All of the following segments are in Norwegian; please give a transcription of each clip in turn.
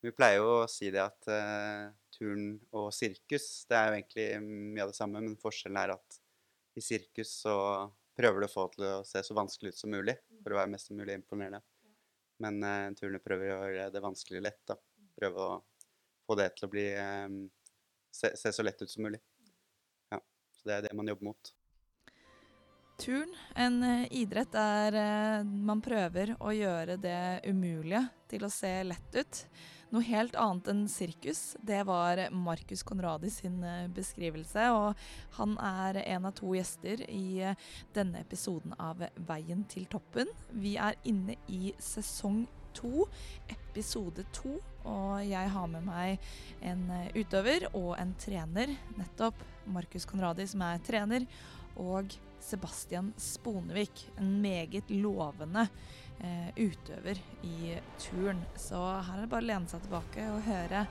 Vi pleier jo å si det at uh, turn og sirkus, det er jo egentlig mye av det samme, men forskjellen er at i sirkus så prøver du å få det til å se så vanskelig ut som mulig for å være mest mulig imponerende. Men uh, turner prøver å gjøre det vanskelig lett, da. Prøve å få det til å bli um, se, se så lett ut som mulig. Ja, så det er det man jobber mot. Turn, en idrett der man prøver å gjøre det umulige til å se lett ut. Noe helt annet enn sirkus, det var Markus Konradi sin eh, beskrivelse. Og han er en av to gjester i eh, denne episoden av Veien til toppen. Vi er inne i sesong to, episode to, og jeg har med meg en eh, utøver og en trener. Nettopp Markus Konradi, som er trener, og Sebastian Sponevik, en meget lovende eh, utøver i turn. Så her er det bare å lene seg tilbake og høre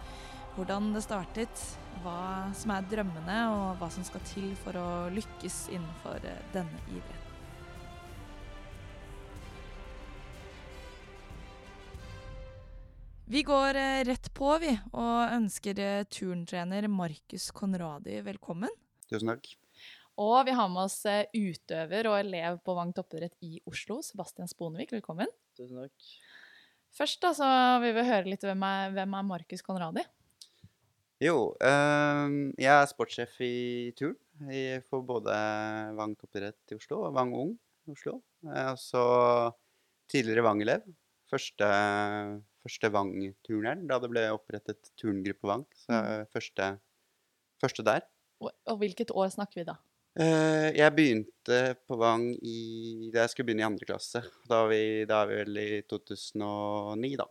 hvordan det startet, hva som er drømmene, og hva som skal til for å lykkes innenfor eh, denne idretten. Vi går eh, rett på, vi, og ønsker eh, turntrener Markus Conradi velkommen. Tusen takk. Og vi har med oss eh, utøver og elev på Vang toppidrett i Oslo, Sebastian Sponevik. Velkommen. Tusen takk. Først da, så vil vi høre litt hvem er, hvem er Markus Conradi? Jo, øh, jeg er sportssjef i turn for både Vang toppidrett i Oslo og Vang Ung i Oslo. Jeg er tidligere Vang-elev. Første, første Vang-turneren da det ble opprettet turngruppe Vang. Så er første, første der. Og, og hvilket år snakker vi da? Eh, jeg begynte på Vang i Da jeg skulle begynne i andre klasse. Da er vi, da er vi vel i 2009, da.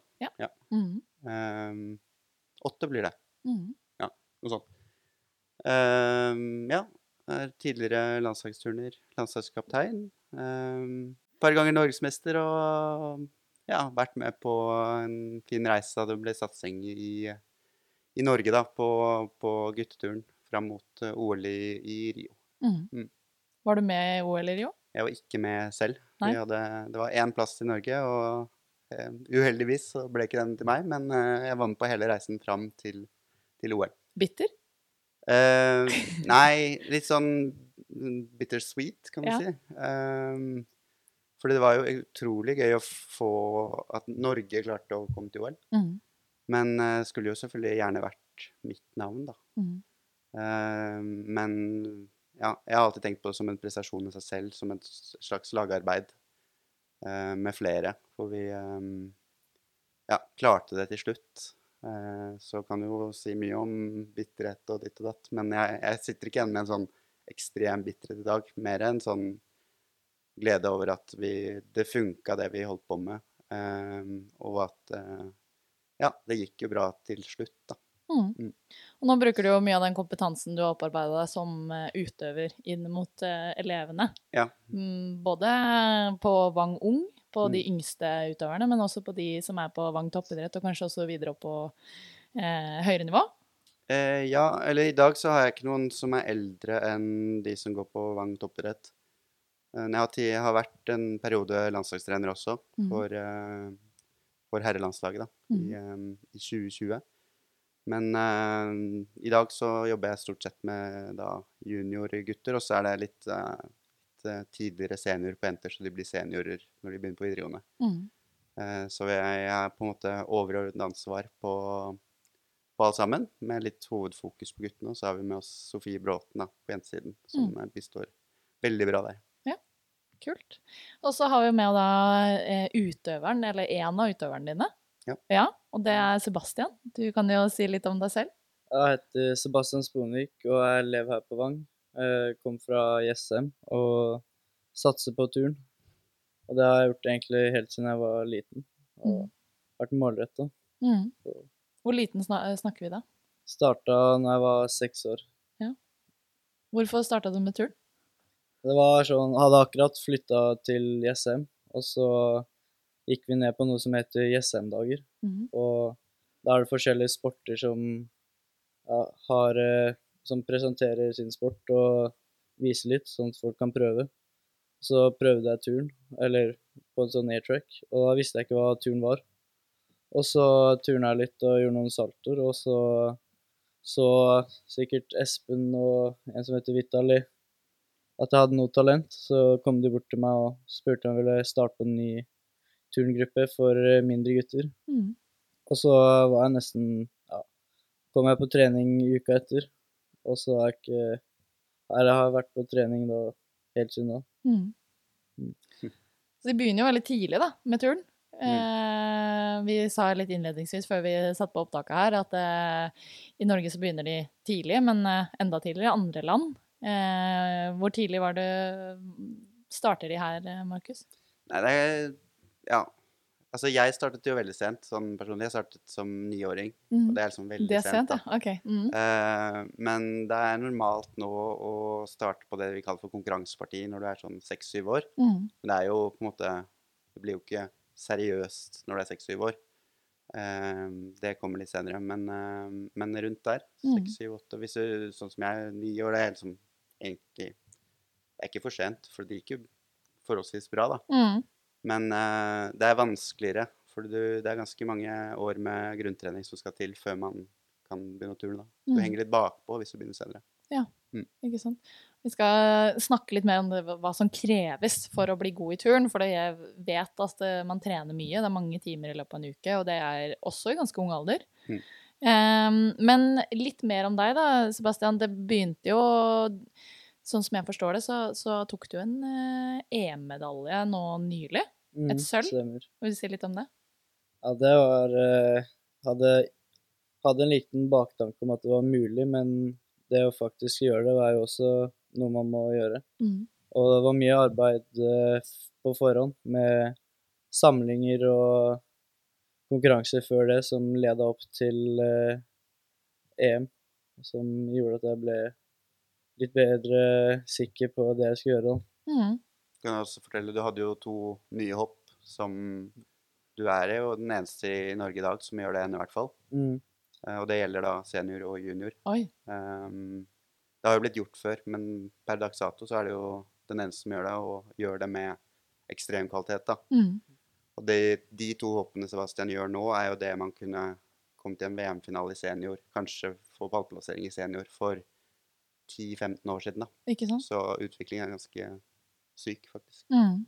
Mhm, Ehm, åtte blir det. mhm. Noe sånt. Um, ja. Er tidligere landslagsturner, landslagskaptein. Et par ganger norgesmester og ja, vært med på en fin reise da det ble satsing i, i Norge da, på, på gutteturen fram mot eh, OL i, i Rio. Mhm. Mm. Var du med i OL i Rio? Jeg var ikke med selv. Vi hadde, det var én plass i Norge, og uh, uheldigvis så ble ikke den til meg. Men uh, jeg var med på hele reisen fram til, til OL. Bitter? Uh, nei, litt sånn bittersweet, kan man Ja. si. Um, fordi det var jo utrolig gøy å få at Norge klarte å komme til OL. Mm. Men skulle jo selvfølgelig gjerne vært mitt navn, da. Mm. Eh, men ja, jeg har alltid tenkt på det som en prestasjon i seg selv, som et slags lagarbeid eh, med flere. For vi eh, ja, klarte det til slutt. Eh, så kan du jo si mye om bitterhet og ditt og datt, men jeg, jeg sitter ikke igjen med en sånn ekstrem bitterhet i dag. Mer en sånn glede over at vi, det funka, det vi holdt på med. eh, og at eh, ja, det gikk jo bra til slutt, da. Mhm. Mm. Og nå bruker du jo mye av den kompetansen du har opparbeida deg som eh, utøver inn mot uh, elevene. Ja. Mm, både på Vang Ung, på de Mm. yngste utøverne, men også på de som er på Vang toppidrett, og kanskje også videre opp på eh, høyere nivå. Eh, ja, eller i dag så har jeg ikke noen som er eldre enn de som går på Vang toppidrett. Eh, Jeg har, vært en periode landslagstrener også Mhm. for, eh, for herrelandslaget da, i, i 2020. Men uh, i dag så jobber jeg stort sett med da, juniorgutter, og så er det litt, uh, litt eh, tidligere senior på jenter, så de blir seniorer når de begynner på videregående. Mm. Uh, Så jeg, jeg er på en måte overordnet ansvar på, på alt sammen, med litt hovedfokus på guttene. Og så har vi med oss Sofie Bråten da, på jentesiden, som mm. bistår veldig bra der. Ja, Kult. Og så har vi med da utøveren, eller en av utøverne dine. Ja. Ja. Og det er Sebastian. Du kan jo si litt om deg selv. Jeg heter Sebastian Sponvik og jeg lever her på Vang. Jeg kom fra Jessheim og satser på turn. Og det har jeg gjort egentlig helt siden jeg var liten. Og Mm. vært målretta. Mm. Hvor liten snakker vi da? Starta når jeg var seks år. Hvorfor starta du med turn? Det var sånn, hadde akkurat flytta til Jessheim, og så gikk vi ned på noe som heter Jessheim-dager. Mhm. Og da er det forskjellige sporter som, ja, har, eh, som presenterer sin sport og viser litt, sånn at folk kan prøve. Så prøvde jeg turn, eller på en sånn airtrack, og da visste jeg ikke hva turn var. Og så turna jeg litt og gjorde noen saltoer, og så så sikkert Espen og en som heter Vitali at jeg hadde noe talent. Så kom de bort til meg og spurte om jeg ville starte på en ny turngruppe for eh, mindre gutter. Mm. Og så var jeg nesten ja, kom jeg på trening uka etter, og så har jeg ikke Eller jeg har vært på trening da helt siden da. Mm. Mm. Så de begynner jo veldig tidlig da, med turn. Mm. Eh, vi sa litt innledningsvis før vi satte på opptaket her, at eh, i Norge så begynner de tidlig, men eh, enda tidligere i andre land. Eh, hvor tidlig var det starter de her, eh, Markus? Nei, det er Ja. Altså, jeg startet jo veldig sent, sånn personlig. Jeg startet som niåring, og det er liksom veldig Det er sent, da. Okay. Mm. Uh, men det er normalt nå å starte på det vi kaller for konkurranseparti når du er sånn seks-syv år. Mm. Men det er jo på en måte Det blir jo ikke seriøst når du er seks-syv år. Uh, det kommer litt senere, men, uh, men rundt der. Mm. Seks, syv, åtte. Hvis du, sånn som jeg ni år, det er liksom egentlig Det er ikke for sent, for det gikk jo forholdsvis bra, da. Mm. Men uh, det er vanskeligere, for du, det er ganske mange år med grunntrening som skal til før man kan begynne å turne. Du Mm. henger litt bakpå hvis du begynner senere. Ja, Ikke sant? Vi skal snakke litt mer om det, hva som kreves for å bli god i turn. For jeg vet at eh, man trener mye. Det er mange timer i løpet av en uke, og det er også i ganske ung alder. Mm. Um, men litt mer om deg, da, Sebastian. Det begynte jo Sånn som jeg forstår det, så, så tok du en eh, EM-medalje nå nylig. Mm, Et sølv? Stemmer. Vil du si litt om det? Ja, det var eh, hadde, hadde en liten baktanke om at det var mulig, men det å faktisk gjøre det var jo også noe man må gjøre. Mm. Og det var mye arbeid eh, på forhånd med samlinger og konkurranser før det som leda opp til EM, som gjorde at jeg ble litt bedre sikker på det jeg skulle gjøre. Mm. Kan jeg også fortelle, Du hadde jo to nye hopp som du er i, og den eneste i Norge i dag som gjør det ennå, i hvert fall. Mm. Eh, Og det gjelder da senior og junior. Oi. Ehm, det har jo blitt gjort før, men per dags dato så er det jo den eneste som gjør det, og gjør det med ekstrem kvalitet. da. Mm. Og det, de to hoppene Sebastian gjør nå, er jo det man kunne kommet til en VM-finale i senior, kanskje få pallplassering i senior for 10-15 år siden. da. Ikke sant? Så utviklingen er ganske syk, faktisk. Mm.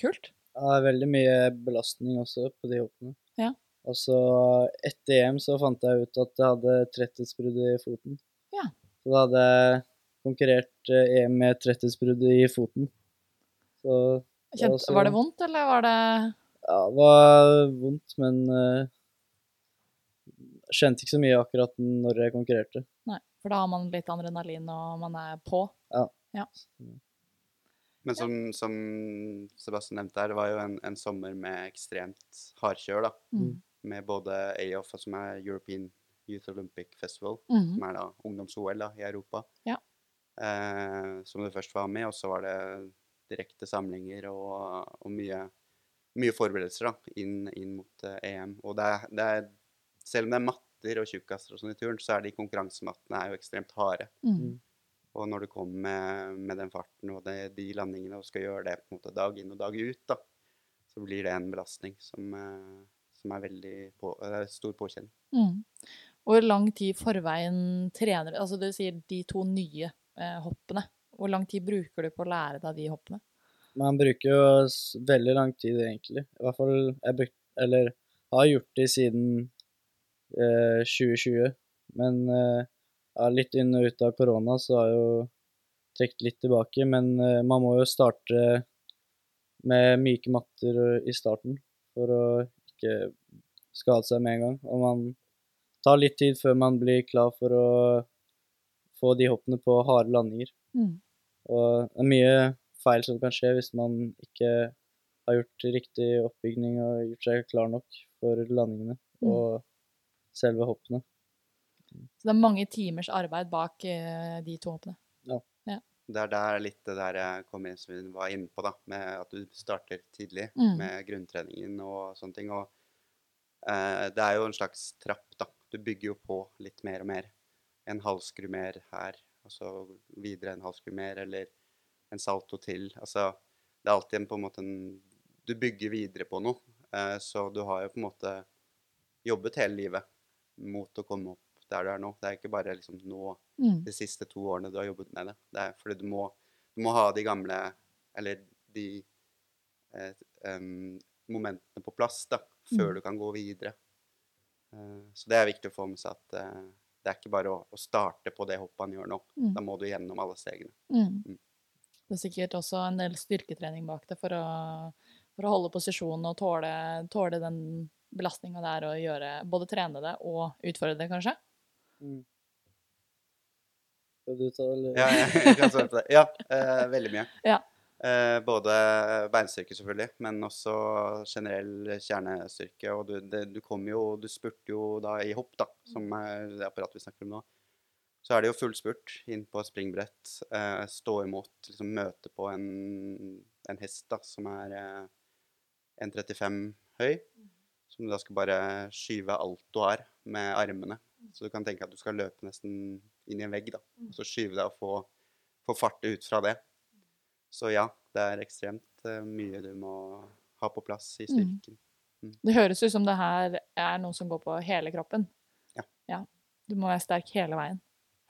Kult. Ja, Det er veldig mye belastning også på de hoppene. Ja. Og så etter EM så fant jeg ut at jeg hadde tretthetsbrudd i foten. Ja. Så da hadde jeg konkurrert eh, EM med tretthetsbrudd i foten. Så det var så... var det vondt, eller var det ja, det var vondt, men uh, kjente ikke så mye akkurat når jeg konkurrerte. For da har man litt adrenalin, og man er på. Men som, som Sebastian nevnte her, det var jo en, en sommer med ekstremt hardkjør, da. Mm. Med både AOF, som er European Youth Olympic Festival, Mm. som er da ungdoms-OL i Europa, Ja. eh, som du først var med, og så var det direkte samlinger og, og mye, mye forberedelser da, inn, inn mot eh, EM. Og det er, det er, selv om det er matter og tjukkaser og sånn i turn, så er de konkurransemattene er jo ekstremt harde. Mm. Og når du kommer med, med den farten og det, de landingene og skal gjøre det på en måte dag inn og dag ut, da, så blir det en belastning som, eh, som er veldig på, er stor påkjenning. Mm. Hvor lang tid i forveien trener du? Altså du sier de to nye eh, hoppene. Hvor lang tid bruker du på å lære deg de hoppene? Man bruker jo veldig lang tid, egentlig. I hvert fall jeg bruk, eller har gjort det siden eh, 2020. Men eh, ja, litt inn og ut av korona så har jeg jo trukket litt tilbake. Men eh, man må jo starte med myke matter i starten for å ikke skade seg med en gang. Og man tar litt tid før man blir klar for å få de hoppene på harde landinger. Mm. Og det er mye feil som kan skje hvis man ikke har gjort riktig oppbygning og gjort seg klar nok for landingene Mm. og selve hoppene. Så det er mange timers arbeid bak eh, de to hoppene. Det er der litt det der jeg kom inn som vi var inne på, da, med at du starter tidlig Mm. med grunntreningen og sånne ting. Og eh, det er jo en slags trapp, da. Du bygger jo på litt mer og mer. En halvskru mer her, og så videre en halvskru mer, eller en salto til. Altså, det er alltid en, på en måte en Du bygger videre på noe, eh, så du har jo på en måte jobbet hele livet mot å komme opp der du er nå. Det er ikke bare liksom nå Mm. de siste to årene du har jobbet med det. Det er fordi du må, du må ha de gamle Eller de eh, um, momentene på plass da, før Mm. du kan gå videre. Uh, så det er viktig å få med seg at uh, det er ikke bare å, å starte på det hoppet han gjør nå. Mm. Da må du gjennom alle stegene. Mm. Mm. Det er sikkert også en del styrketrening bak det for å, for å holde posisjonen og tåle, tåle den belastninga det er å gjøre Både trene det og utfordre det, kanskje? Mm. Skal du ta det? Ja, jeg, jeg kan svare på det. Ja, eh, veldig mye. Ja. Eh, både beinstyrke, selvfølgelig, men også generell kjernestyrke. Og du, det, du kom jo Du spurte jo da i hopp, da, som er det apparatet vi snakker om nå. Så er det jo full spurt inn på springbrett. Eh, stå imot, liksom møte på en, en hest da, som er eh, 1,35 høy. Som du da skal bare skyve alt du har med armene. Så du kan tenke at du skal løpe nesten inn i en vegg, da. Og så skyve deg og få, få fart ut fra det. Så ja, det er ekstremt eh, mye du må ha på plass i Mm. styrken. Det høres ut som det her er noe som går på hele kroppen. Ja. Du må være sterk hele veien.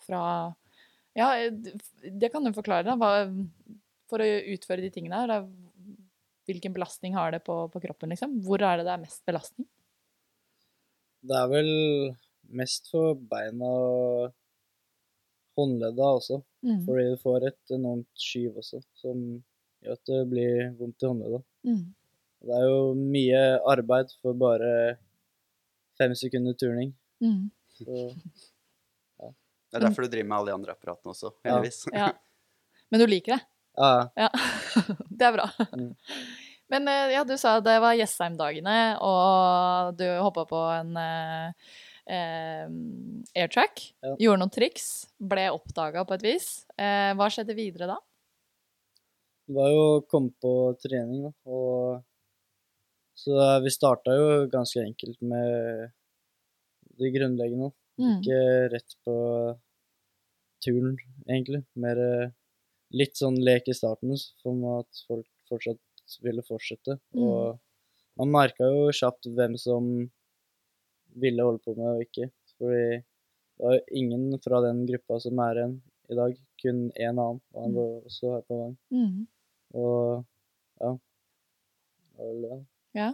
Fra Ja, det kan du forklare, da. Hva, for å utføre de tingene her, hvilken belastning har det på, på kroppen, liksom? Hvor er det det er mest belastning? Det er vel mest for beina og håndledda også. Mm. Fordi du får et enormt skyv også, som gjør at det blir vondt i håndledda. Mm. Det er jo mye arbeid for bare fem sekunder turning. Mm. Så Det er derfor du driver med alle de andre apparatene også, Ja. Ja. Men du liker det? ja, Ja. det er bra. Mm. Men eh, ja, du sa det var Jessheim-dagene, og du hoppa på en eh, airtrack. Ja. Gjorde noen triks. Ble oppdaga på et vis. Eh, hva skjedde videre da? det var jo å komme på trening, da. Og så vi starta jo ganske enkelt med det grunnleggende. Mm. Ikke rett på turen, egentlig. Mer eh, litt sånn lek i starten, som at folk fortsatt ville fortsette. Mm. Og man merka jo kjapt hvem som ville holde på med og ikke. Fordi det var jo ingen fra den gruppa som er igjen i dag, kun én annen. Og han Mm. var også her på gang. Mm. Og ja. Ja.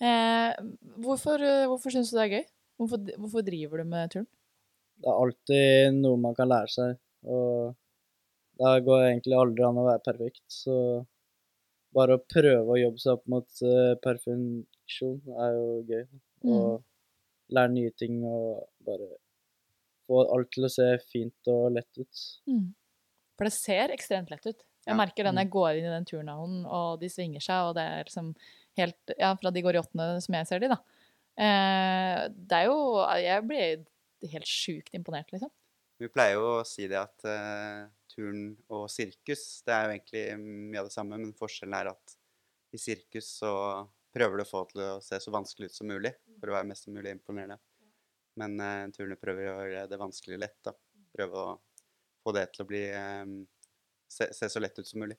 Eh, hvorfor eh, hvorfor syns du det er gøy? Hvorfor, hvorfor driver du med turn? Det er alltid noe man kan lære seg, og det går egentlig aldri an å være perfekt. Så bare å prøve å jobbe seg opp mot uh, perfeksjon er jo gøy. Og lære nye ting og bare få alt til å se fint og lett ut. Mm. For det ser ekstremt lett ut. Jeg Ja. merker det når jeg går inn i den turnhallen, og de svinger seg, og det er liksom helt Ja, fra de går i åttende, som jeg ser de, da. Eh, det er jo Jeg blir helt sjukt imponert, liksom. Vi pleier jo å si det at eh, turn og sirkus, det er jo egentlig mye av det samme, men forskjellen er at i sirkus så prøver du å få det til å se så vanskelig ut som mulig, for å være mest mulig imponerende. Men uh, turner prøver å gjøre det vanskelig lett, da. Prøve å få det til å bli um, se, se så lett ut som mulig.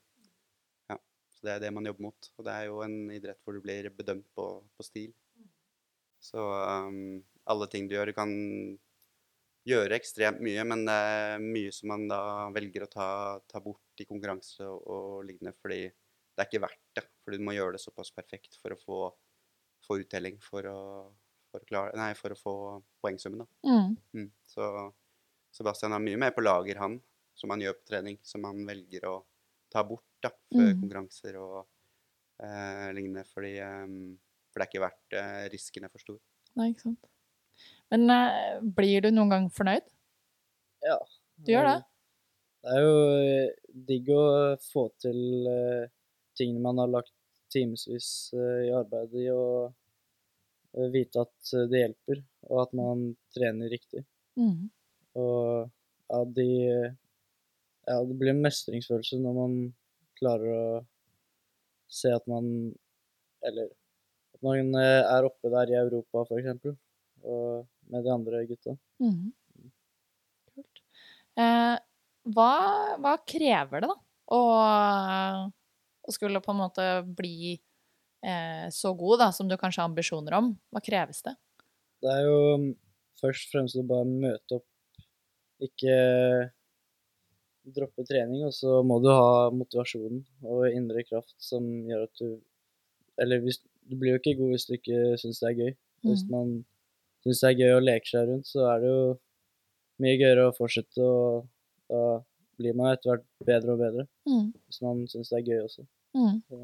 Ja, så det er det man jobber mot. Og det er jo en idrett hvor du blir bedømt på, på stil. Så um, alle ting du gjør, du kan gjøre ekstremt mye, men det er mye som man da velger å ta, ta bort i konkurranse og, og lignende, fordi det er ikke verdt det. Fordi du må gjøre det såpass perfekt for å få, få uttelling, for å, for, å klare, nei, for å få poengsummen. Da. Mm. Mm. Så Sebastian har mye mer på lager, han, som han gjør på trening, som han velger å ta bort da, før Mm. konkurranser og eh, lignende, fordi, um, for det er ikke verdt eh, risken er for stor. Nei, ikke sant. Men uh, blir du noen gang fornøyd? Ja. Du gjør det? Det er jo eh, digg å få til uh, tingene man har lagt timevis uh, i arbeid i, og vite at det hjelper, og at man trener riktig. Mm. Og ja, de Ja, det blir en mestringsfølelse når man klarer å se at man Eller at man er oppe der i Europa, for eksempel, og med de andre gutta. Mm. Kult. Eh, hva, hva krever det, da? Å, å skulle på en måte bli eh, så god da, som du kanskje har ambisjoner om? Hva kreves det? Det er jo mm, først og fremst å bare møte opp, ikke droppe trening, og så må du ha motivasjonen og indre kraft som gjør at du Eller hvis, du blir jo ikke god hvis du ikke syns det er gøy. Hvis Mm. man syns det er gøy å leke seg rundt, så er det jo mye gøyere å fortsette, og da blir man etter hvert bedre og bedre. Mm. Hvis man syns det er gøy også. Mm. Så.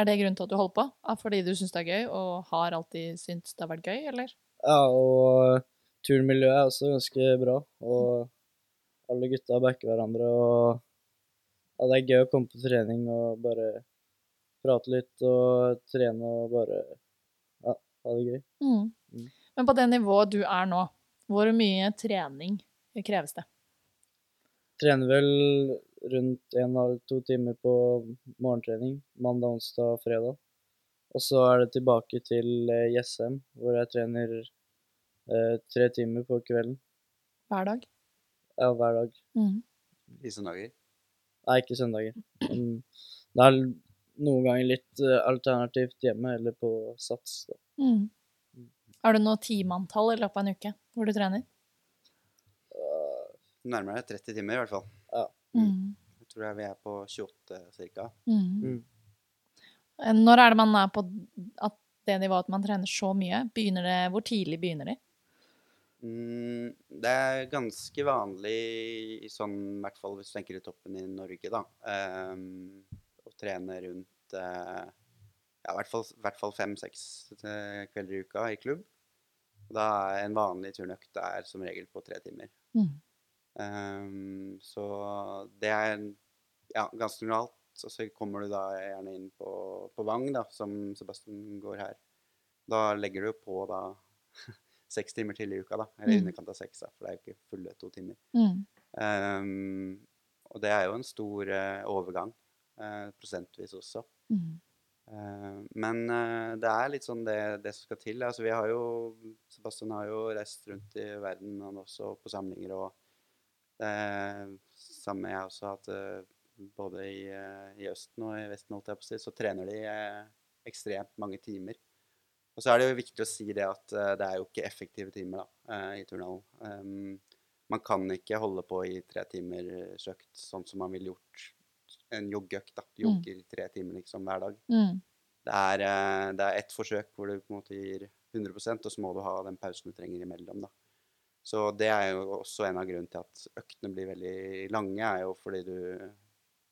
Er det grunnen til at du holder på? Fordi du syns det er gøy, og har alltid syntes det har vært gøy, eller? Ja, og turnmiljøet er også ganske bra. Og alle gutta backer hverandre. Og ja, det er gøy å komme på trening og bare prate litt og trene og bare ja, ha det gøy. Mm. Mm. Men på det nivået du er nå, hvor mye trening kreves det? Trener vel rundt en eller to timer på morgentrening mandag, onsdag og fredag. Og så er det tilbake til eh, Jessheim, hvor jeg trener eh, tre timer på kvelden. Hver dag? Ja, hver dag. Mm. I søndager. Nei, ikke søndager. Men det er noen ganger litt eh, alternativt hjemme eller på Sats. Da. Mm. Har du noe timeantall i løpet av en uke hvor du trener? Nærmere 30 timer, i hvert fall. Mm. Jeg tror vi er på 28 ca. Mm. Mm. Når er det man er på at det nivået at man trener så mye? Begynner det, hvor tidlig begynner de? Mm, det er ganske vanlig, i sånn, i hvert fall hvis du tenker i toppen i Norge, da, um, å trene rundt eh, ja, i hvert fall, hvert fall fem-seks eh, kvelder i uka i klubb. Og Da er en vanlig turnøkt er som regel på tre timer. Mm. Um, så det er ja, ganske normalt. Og så kommer du da gjerne inn på, på Vang, da, som Sebastian går her. Da legger du på da seks timer til i uka, da. Eller i Mm. underkant av seks, da, for det er jo ikke fulle to timer. Mm. Um, og det er jo en stor uh, overgang, uh, prosentvis også. Mm. Eh, men eh, det er litt sånn det, det som skal til. Altså, vi har jo, Sebastian har jo reist rundt i verden, han også på samlinger. Og det samme jeg også eh, både i, eh, i Østen og i Vesten, holdt jeg på å si, så trener de eh, ekstremt mange timer. Og så er det jo viktig å si det at eh, det er jo ikke effektive timer da, eh, i turnhallen. Um, man kan ikke holde på i tre timer søkt sånn som man ville gjort en joggeøkt. da. Du Mm. jogger tre timer liksom hver dag. Mm. Det er, eh, det er ett forsøk hvor du på en måte gir 100 og så må du ha den pausen du trenger imellom. da. Så det er jo også en av grunnene til at øktene blir veldig lange, er jo fordi du,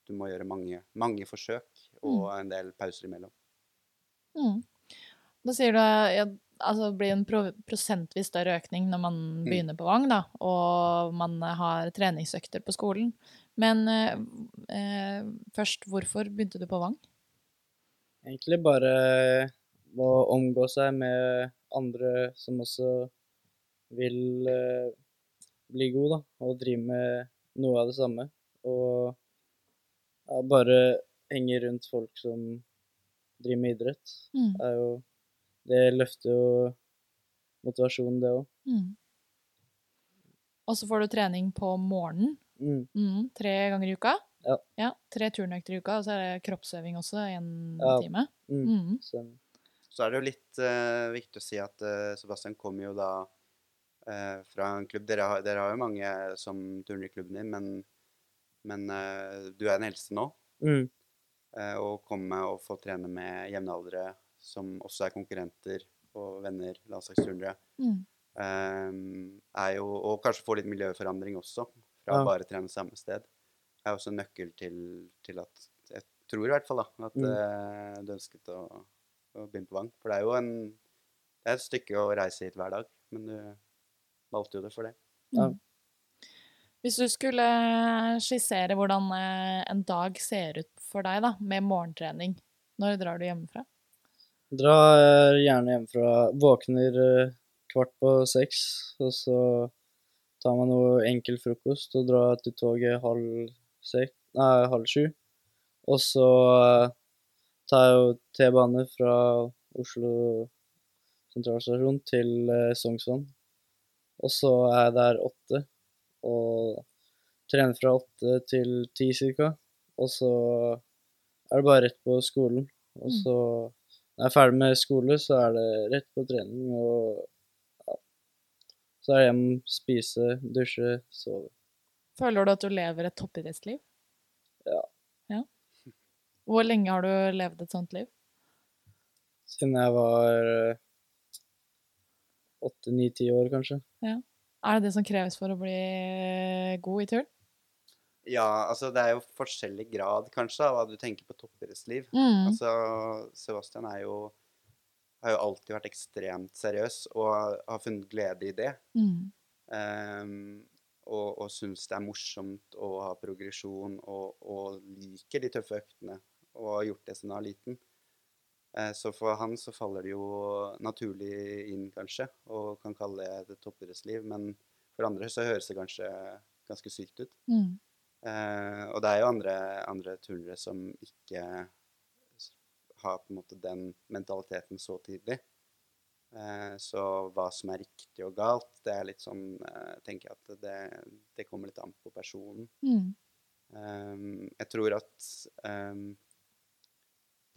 du må gjøre mange, mange forsøk og en del pauser imellom. Mm. Da sier du ja, altså blir en prosentvis større økning når man begynner på Vang, da, og man har treningsøkter på skolen. Men eh, eh, først, hvorfor begynte du på Vang? Egentlig bare å omgå seg med andre som også vil eh, bli god, da, og drive med noe av det samme. Og ja, bare henge rundt folk som driver med idrett. Mm. Det er jo Det løfter jo motivasjonen, det òg. Mm. Og så får du trening på morgenen. Mm. Mm, tre ganger i uka. Ja. tre turnøkter i uka, og så er det kroppsøving også en Ja. time. Mm. Mm. Så, Så er det jo litt uh, viktig å si at uh, Sebastian kommer jo da uh, fra en klubb dere har, dere har jo mange som turner i klubben din, men, men du er den eldste nå. mm. eh, og komme og få trene med jevnaldrende som også er konkurrenter og venner, landslagsturnere, Mm. Um, er jo Og kanskje få litt miljøforandring også, fra Ja. å bare trene samme sted. er også en nøkkel til, til at Jeg tror i hvert fall da, at Mm. eh, du ønsket å, å begynne på Vang. For det er jo en, det er et stykke å reise hit hver dag, men du valgte jo det for det. Ja. Mm. Hvis du skulle skissere hvordan eh, en dag ser ut for deg da, med morgentrening, når drar du hjemmefra? Drar gjerne hjemmefra. Våkner eh, kvart på seks, og så tar man noe enkel frokost og drar til toget halv, sek, nei, halv sju. Og så eh, tar jeg jo T-bane fra Oslo sentralstasjon til eh, Sognsvann. Og så er jeg der åtte, og trener fra åtte til ti cirka. Og så er det bare rett på skolen. Og Mm. så når jeg er ferdig med skole, så er det rett på trening og ja, Så er det hjem, spise, dusje, sove. Føler du at du lever et toppidrettsliv? Ja. ja. Hvor lenge har du levd et sånt liv? Siden jeg var eh, åtte, ni, ti år, kanskje. Er det det som kreves for å bli god i turn? Ja, altså det er jo forskjellig grad kanskje av hva du tenker på toppidrettsliv. Mm. Altså, Sebastian er jo, har jo alltid vært ekstremt seriøs og har funnet glede i det. Mm. Um, og og syns det er morsomt å ha progresjon og, og liker de tøffe øktene. Og har gjort det siden han var liten. Eh, så for han så faller det jo naturlig inn, kanskje, og kan kalle det et toppidrettsliv. Men for andre så høres det kanskje ganske sykt ut. Mm. Eh, og det er jo andre, andre turnere som ikke har på en måte den mentaliteten så tidlig. Eh, så hva som er riktig og galt, det er litt sånn eh, tenker jeg at det, det kommer litt an på personen. Mm. Eh, jeg tror at eh,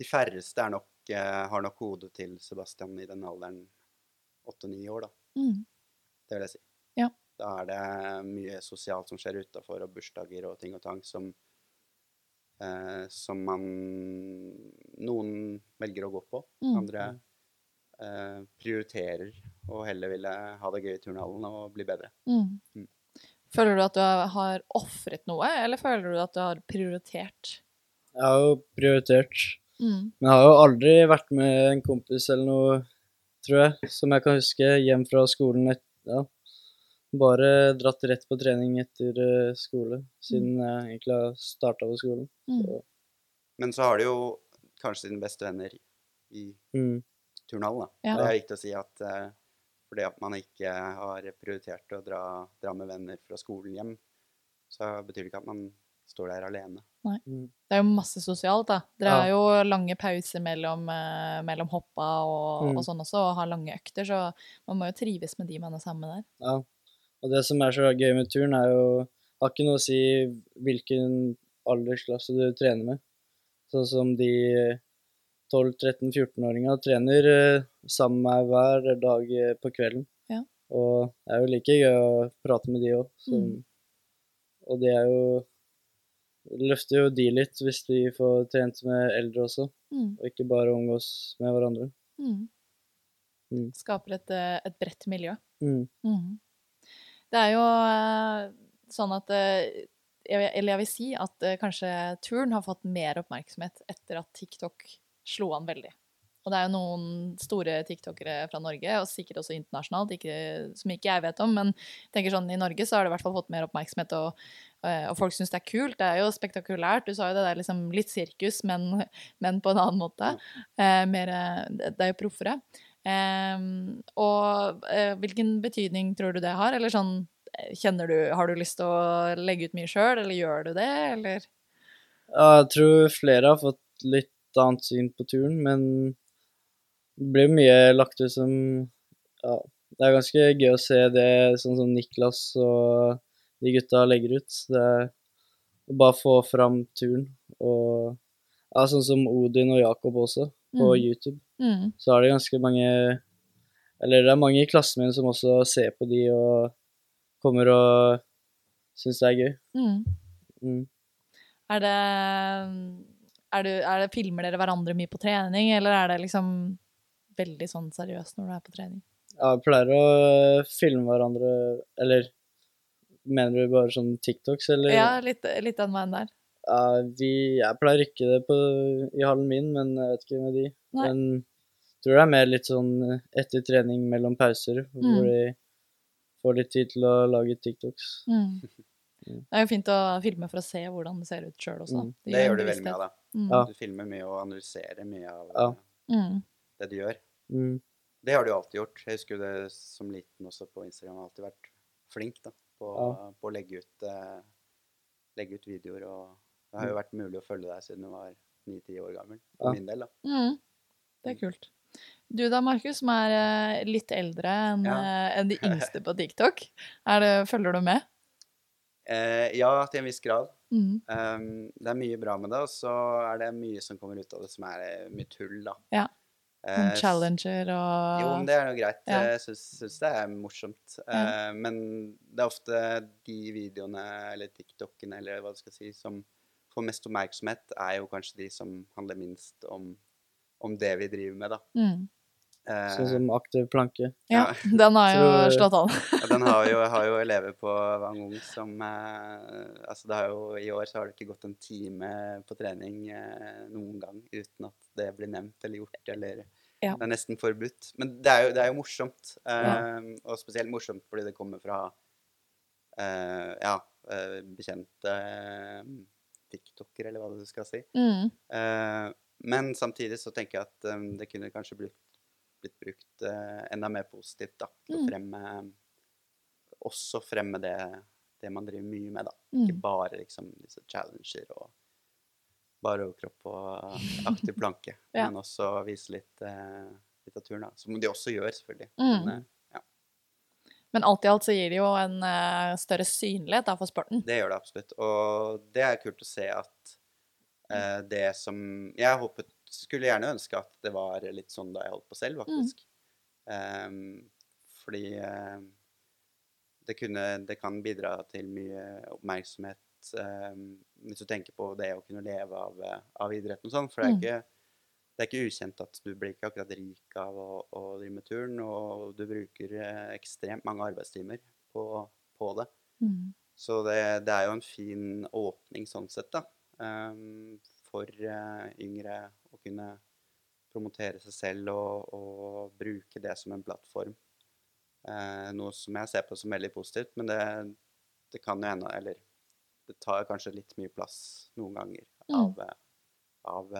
de færreste er nok, har nok hodet til Sebastian i den alderen åtte-ni år, da. Mm. Det vil jeg si. Ja. Da er det mye sosialt som skjer utafor, og bursdager og ting og tang som eh, Som man Noen velger å gå på. Mm. Andre eh, prioriterer og heller ville ha det gøy i turnhallen og bli bedre. Mm. Mm. Føler du at du har ofret noe, eller føler du at du har prioritert? Jeg har jo prioritert. Mm. Men jeg har jo aldri vært med en kompis eller noe, tror jeg, som jeg kan huske, hjem fra skolen. Et, ja. Bare dratt rett på trening etter eh, skole, siden jeg egentlig har starta på skolen. Mm. Så, Men så har du jo kanskje dine beste venner i mm, turnhallen. da. Ja. Det er viktig å si at eh, fordi at man ikke har prioritert å dra, dra med venner fra skolen hjem, så betyr det ikke at man står der alene. mm, Det er jo masse sosialt, da. Dere Ja. har jo lange pauser mellom, eh, mellom hoppa og, Mm. og sånn også, og har lange økter, så man må jo trives med de man er sammen med der. ja. Og det som er så gøy med turn, er jo Har ikke noe å si hvilken aldersklasse du trener med. Sånn som de 12-13-14-åringa trener eh, sammen med meg hver dag eh, på kvelden. Ja. Og det er jo like gøy å prate med de òg. Mm. Og det er jo løfter jo de litt hvis de får trent med eldre også, Mm. og ikke bare omgås med hverandre. Mm. Mm. Skaper et, eh, et bredt miljø. Mm. Det er jo eh, sånn at eh, Eller jeg vil si at eh, kanskje turn har fått mer oppmerksomhet etter at TikTok slo an veldig. Og det er jo noen store tiktokere fra Norge, og sikkert også internasjonalt, ikke, som ikke jeg vet om, men jeg tenker sånn, i Norge så har det i hvert fall fått mer oppmerksomhet, og, og folk syns det er kult. Det er jo spektakulært. Du sa jo det, det er liksom litt sirkus, men, men på en annen måte. Eh, mer, det det er jo proffere. Ehm, og uh, hvilken betydning tror du det har? Eller sånn, eh, kjenner du, har du lyst til å legge ut mye sjøl, eller gjør du det, eller? Ja, jeg tror flere har fått litt annet syn på turen, men det blir mye lagt ut som Ja, det er ganske gøy å se det sånn som Niklas og de gutta legger ut. Det er å bare få fram turen. Og ja, sånn som Odin og Jakob også, på Mm. YouTube. Mm. Så er det ganske mange Eller det er mange i klassen min som også ser på de og kommer og syns det er gøy. Mm. Mm. Er det er, det, er det Filmer dere hverandre mye på trening, eller er det liksom veldig sånn seriøst når du er på trening? Ja, vi pleier å filme hverandre, eller mener du bare sånn TikToks, eller? Ja, litt, litt den veien der. Ja, vi, jeg pleier ikke det på, i hallen min, men jeg vet ikke med de. Nei. Men tror det er mer litt sånn etter trening mellom pauser, Mm. hvor de får litt tid til å lage TikToks. Mm. Det er jo fint å filme for å se hvordan det ser ut sjøl også. Mm. Det gjør du veldig mye av, da. Mm. Ja. Du filmer mye og analyserer mye av Ja. eh, Mm. det du gjør. Mm. Det har du jo alltid gjort. Jeg husker det som liten også på Instagram. har alltid vært flink da, på, Ja. på å legge ut, uh, legge ut videoer. Og det har jo vært mulig å følge deg siden du var ni-ti år gammel. For Ja. min del, da. Mm. Det er kult. Du da, Markus, som er eh, litt eldre enn Ja. en de yngste på TikTok. Det, følger du med? Eh, ja, til en viss grad. Mm. Um, det er mye bra med det, og så er det mye som kommer ut av det som er eh, mye tull, da. Ja. Eh, challenger og Jo, men det er jo greit. Ja. Jeg syns, syns det er morsomt. Ja. Eh, men det er ofte de videoene, eller TikTokene, eller hva du skal si, som får mest oppmerksomhet, er jo kanskje de som handler minst om, om det vi driver med, da. mm. Eh, Sånn som aktiv planke. Ja, den har jo slått an. Ja, den har jo, har jo elever på Wang Ung som eh, Altså, det har jo I år så har det ikke gått en time på trening eh, noen gang uten at det blir nevnt eller gjort, eller Ja. Det er nesten forbudt. Men det er jo, det er jo morsomt. Eh, Ja. Og spesielt morsomt fordi det kommer fra eh, ja, eh, bekjente eh, tiktokere, eller hva du skal si. Mm. Eh, men samtidig så tenker jeg at um, det kunne kanskje blitt, blitt brukt eh, enda mer positivt, da. Til å Mm. fremme Også fremme det, det man driver mye med, da. Mm. Ikke bare liksom disse challenger og bare overkropp og aktiv planke. Ja. Men også vise litt, eh, av turen, da. Som de også gjør, selvfølgelig. Mm. Men, ja. Men alt i alt så gir det jo en uh, større synlighet da, for sporten. Det gjør det absolutt. Og det er kult å se at uh, det som Jeg håpet, skulle gjerne ønske at det var litt sånn da jeg holdt på selv, faktisk. Ehm, fordi uh, det, kunne, det kan bidra til mye oppmerksomhet um, hvis du tenker på det å kunne leve av, eh, av idretten og sånn. For det er, Mm. ikke, det er ikke ukjent at du blir ikke akkurat rik av å, å drive med turn, og du bruker eh, ekstremt mange arbeidstimer på, på det. Mm. Så det, det er jo en fin åpning sånn sett, da. ehm, for eh, yngre å kunne promotere seg selv og, og bruke det som en plattform. Eh, noe som jeg ser på som veldig positivt, men det, det kan jo ennå Eller det tar kanskje litt mye plass noen ganger Mm. av, eh, av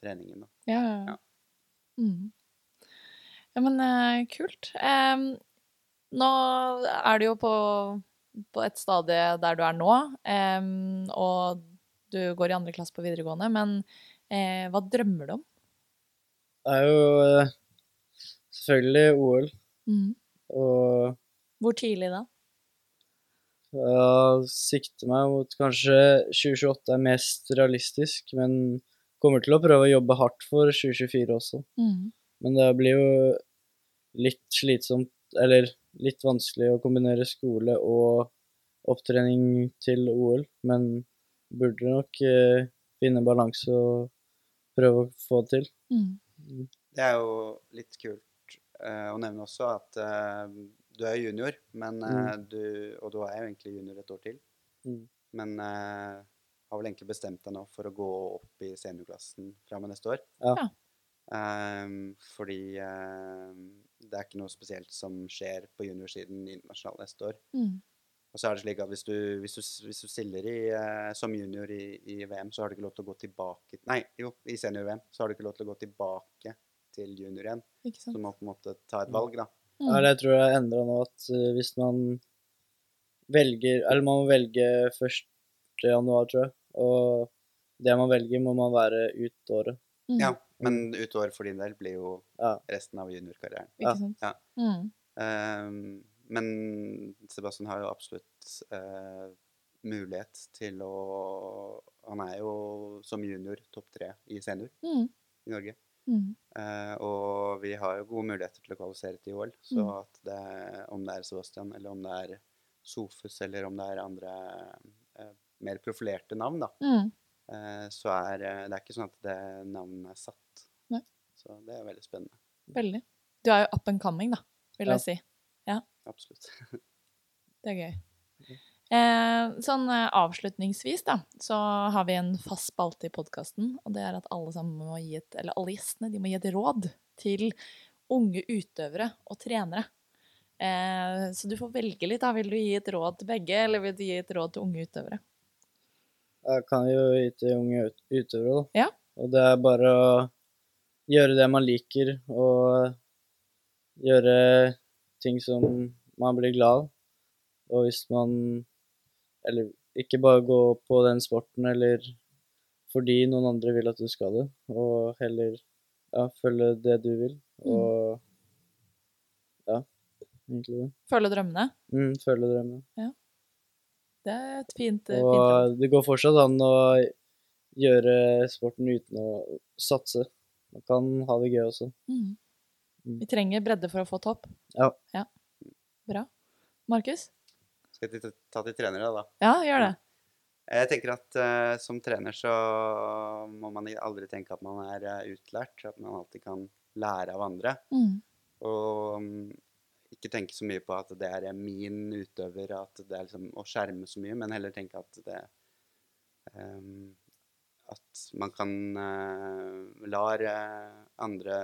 treningen, da. Ja, ja. Mm. Ja, men eh, kult. Em, nå er du jo på, på et stadie der du er nå, em, og du går i andre klasse på videregående, men eh, hva drømmer du om? Det er jo eh, selvfølgelig OL, Mm. og Hvor tidlig da? jeg sikter meg mot kanskje 2028 er mest realistisk, men kommer til å prøve å jobbe hardt for 2024 også. Mm. Men det blir jo litt slitsomt, eller litt vanskelig å kombinere skole og opptrening til OL, men burde nok eh, finne balanse og prøve å få det til. Mm. Det er jo litt kult eh, å nevne også at eh, du er junior, men, eh, du, og du er jo egentlig junior et år til. Mm. Men eh, har vel egentlig bestemt deg nå for å gå opp i seniorklassen fra og med neste år. Ja. Ehm, fordi eh, det er ikke noe spesielt som skjer på juniorsiden internasjonalt neste år. Mm. Og så er det slik at hvis du, hvis du, hvis du stiller i, eh, som junior i, i VM, så har du ikke lov til å gå tilbake Nei, jo, i senior-VM så har du ikke lov til å gå tilbake til junior igjen. Ikke Så du må på en måte ta et valg, da. Mm. Ja, det tror jeg endra nå at eh, hvis man velger Eller man må velge 1. januar, tror jeg. Og det man velger, må man være ut året. Mm. Ja, men utover for din del blir jo Ja. resten av juniorkarrieren. Ikke sant? Ja. Mm. Ehm, men Sebastian har jo absolutt eh, mulighet til å Han er jo som junior topp tre i senior Mm. i Norge. Mm. Eh, og vi har jo gode muligheter til å kvalifisere til OL. Så Mm. at det, om det er Sebastian, eller om det er Sofus, eller om det er andre eh, mer profilerte navn, da, Mm. eh, så er eh, det er ikke sånn at det navnet er satt. Nei. Så det er veldig spennende. Veldig. Du er jo up and coming, da, vil Ja. jeg si. Absolutt. Det er gøy. Eh, sånn eh, avslutningsvis, da, så har vi en fast spalte i podkasten, og det er at alle sammen må gi et, eller alle gjestene de må gi et råd til unge utøvere og trenere. Eh, så du får velge litt. da. Vil du gi et råd til begge, eller vil du gi et råd til unge utøvere? Jeg kan jo gi til unge utøvere, da. Ja. Og det er bare å gjøre det man liker, og gjøre ting som man blir glad av. Og hvis man Eller ikke bare gå på den sporten eller fordi noen andre vil at du skal det, og heller ja, følge det du vil, og ja, egentlig det. Følge drømmene. Mm, følge drømmene. Det er et fint, fint råd. Og det går fortsatt an å gjøre sporten uten å satse. man kan ha det gøy også. Mm. Mm. Vi trenger bredde for å få topp. Ja. Bra. Markus? Skal vi ta til trenere, da? Ja, gjør det. Jeg tenker at uh, som trener så må man aldri tenke at man er eh, utlært. At man alltid kan lære av andre. Mm. Og um, ikke tenke så mye på at det er min utøver, at det er liksom å skjerme så mye, men heller tenke at det ehm, At man kan uh, lar eh, andre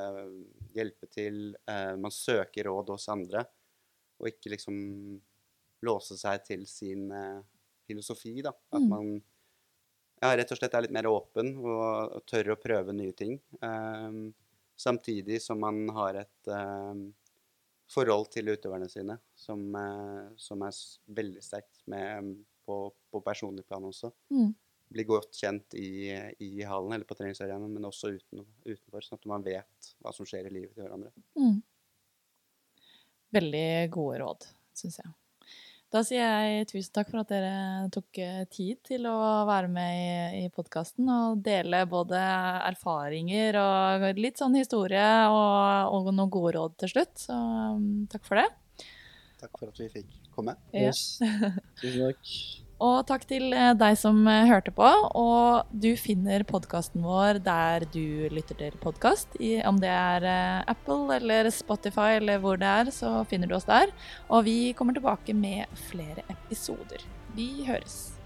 hjelpe til. eh, man søker råd hos andre, og ikke liksom låse seg til sin eh, filosofi, da. At Mm. man ja, rett og slett er litt mer åpen og, og tør å prøve nye ting. Um, samtidig som man har et um, forhold til utøverne sine som, uh, som er veldig sterkt med, på, på personlig plan også. Mm. Bli godt kjent i, i hallen eller på treningsarenaen, men også uten, utenfor, sånn at man vet hva som skjer i livet til hverandre. Mm. Veldig gode råd, syns jeg. Da sier jeg tusen takk for at dere tok eh, tid til å være med i, i podkasten og dele både erfaringer og litt sånn historie og, og noen gode råd til slutt. Så um, takk for det. Takk for at vi fikk komme. Ja. Yes. Tusen takk. Og takk til eh, deg som eh, hørte på. Og du finner podkasten vår der du lytter til podkast. Om det er eh, Apple eller Spotify eller hvor det er, så finner du oss der. Og vi kommer tilbake med flere episoder. Vi høres.